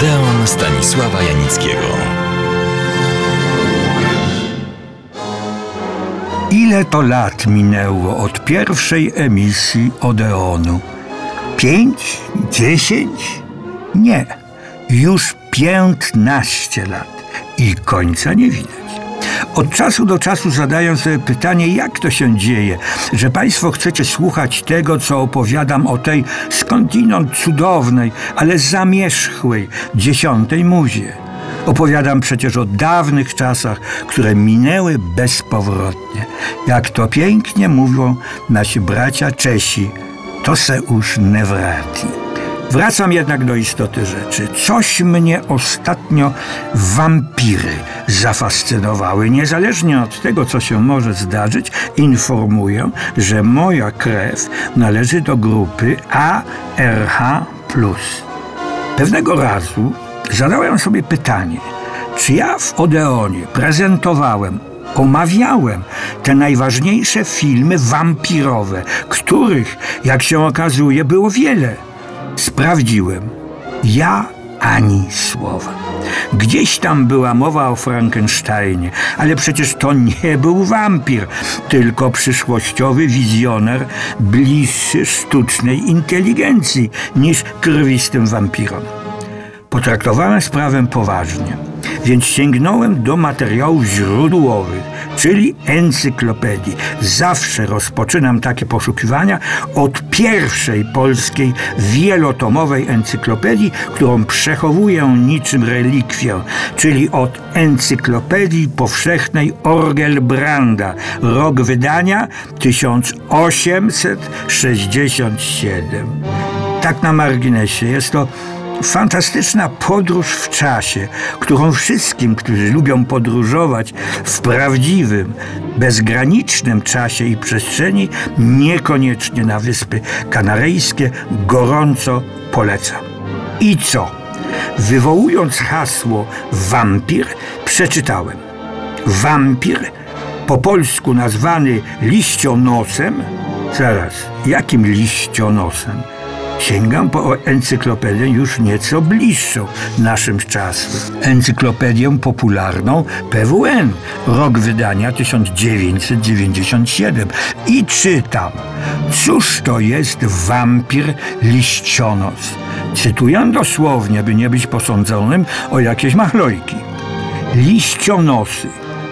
Odeon Stanisława Janickiego. Ile to lat minęło od pierwszej emisji Odeonu? Pięć? Dziesięć? Nie. Już piętnaście lat i końca nie widać. Od czasu do czasu zadaję sobie pytanie, jak to się dzieje, że Państwo chcecie słuchać tego, co opowiadam o tej skądinąd cudownej, ale zamierzchłej dziesiątej muzie. Opowiadam przecież o dawnych czasach, które minęły bezpowrotnie. Jak to pięknie mówią nasi bracia Czesi, to se już nie wrati. Wracam jednak do istoty rzeczy. Coś mnie ostatnio wampiry zafascynowały. Niezależnie od tego, co się może zdarzyć, informuję, że moja krew należy do grupy ARH. Pewnego razu zadałem sobie pytanie, czy ja w Odeonie prezentowałem omawiałem te najważniejsze filmy wampirowe, których, jak się okazuje, było wiele. Sprawdziłem. Ja ani słowa. Gdzieś tam była mowa o Frankensteinie, ale przecież to nie był wampir, tylko przyszłościowy wizjoner bliższy sztucznej inteligencji niż krwistym wampirom. Potraktowałem sprawę poważnie, więc sięgnąłem do materiałów źródłowych, czyli encyklopedii. Zawsze rozpoczynam takie poszukiwania od pierwszej polskiej wielotomowej encyklopedii, którą przechowuję niczym relikwię, czyli od encyklopedii powszechnej Orgelbranda, rok wydania 1867. Tak na marginesie jest to fantastyczna podróż w czasie, którą wszystkim, którzy lubią podróżować w prawdziwym, bezgranicznym czasie i przestrzeni, niekoniecznie na Wyspy Kanaryjskie, gorąco polecam. I co? Wywołując hasło wampir, przeczytałem. Wampir, po polsku nazwany liścionosem, zaraz, jakim liścionosem? Sięgam po encyklopedię już nieco bliższą naszym czasem. Encyklopedię popularną PWN, rok wydania 1997. I czytam, cóż to jest wampir liścionos? Cytuję dosłownie, by nie być posądzonym o jakieś machlojki. Liścionosy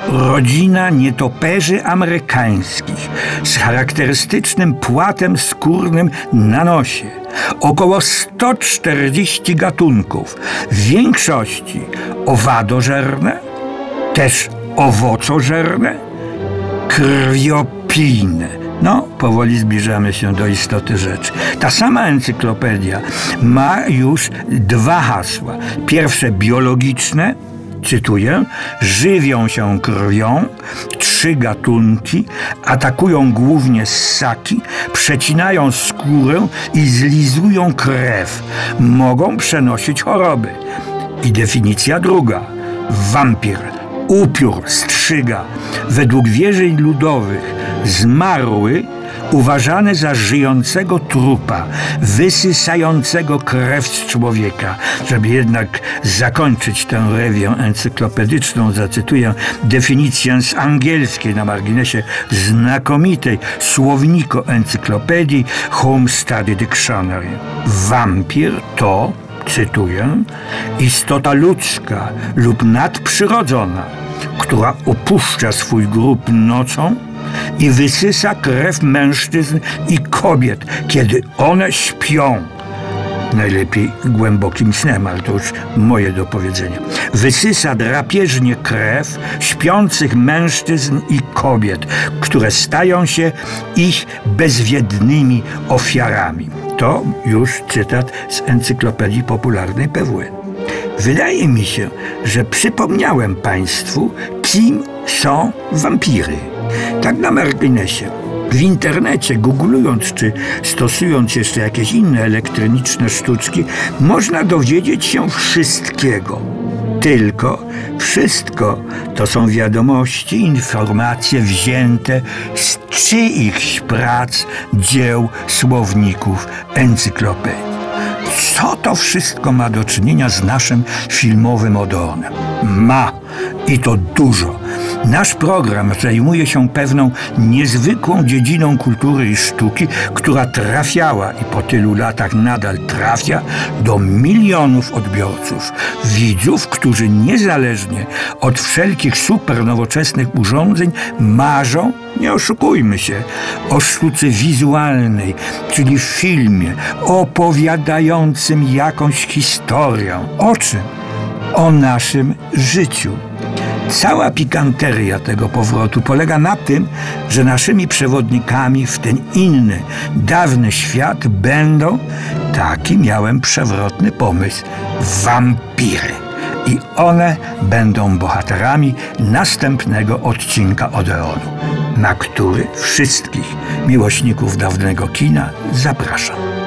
rodzina nietoperzy amerykańskich z charakterystycznym płatem skórnym na nosie. Około 140 gatunków, w większości owadożerne, też owocożerne, krwiopijne. No, powoli zbliżamy się do istoty rzeczy. Ta sama encyklopedia ma już dwa hasła. Pierwsze biologiczne, cytuję, żywią się krwią, trzy gatunki, atakują głównie ssaki, przecinają skórę i zlizują krew. Mogą przenosić choroby. I definicja druga. Wampir, upiór, strzyga. Według wierzeń ludowych zmarły uważany za żyjącego trupa, wysysającego krew z człowieka. Żeby jednak zakończyć tę rewię encyklopedyczną, zacytuję definicję z angielskiej na marginesie znakomitej słowniko encyklopedii Home Study Dictionary. Wampir to cytuję, istota ludzka lub nadprzyrodzona, która opuszcza swój grób nocą i wysysa krew mężczyzn i kobiet, kiedy one śpią. Najlepiej głębokim snem, ale to już moje dopowiedzenie. Wysysa drapieżnie krew śpiących mężczyzn i kobiet, które stają się ich bezwiednymi ofiarami. To już cytat z encyklopedii popularnej PWN. Wydaje mi się, że przypomniałem Państwu, kim są wampiry. Tak na marginesie. W internecie, googlując czy stosując jeszcze jakieś inne elektroniczne sztuczki, można dowiedzieć się wszystkiego. Tylko wszystko to są wiadomości, informacje wzięte z czyichś prac, dzieł, słowników, encyklopedii. Co to wszystko ma do czynienia z naszym filmowym Odeonem? Ma i to dużo. Nasz program zajmuje się pewną niezwykłą dziedziną kultury i sztuki, która trafiała i po tylu latach nadal trafia do milionów odbiorców, widzów, którzy niezależnie od wszelkich supernowoczesnych urządzeń marzą, nie oszukujmy się, o sztuce wizualnej, czyli filmie opowiadającym jakąś historię. O czym? O naszym życiu. Cała pikanteria tego powrotu polega na tym, że naszymi przewodnikami w ten inny, dawny świat będą, taki miałem przewrotny pomysł, wampiry. I one będą bohaterami następnego odcinka Odeonu, na który wszystkich miłośników dawnego kina zapraszam.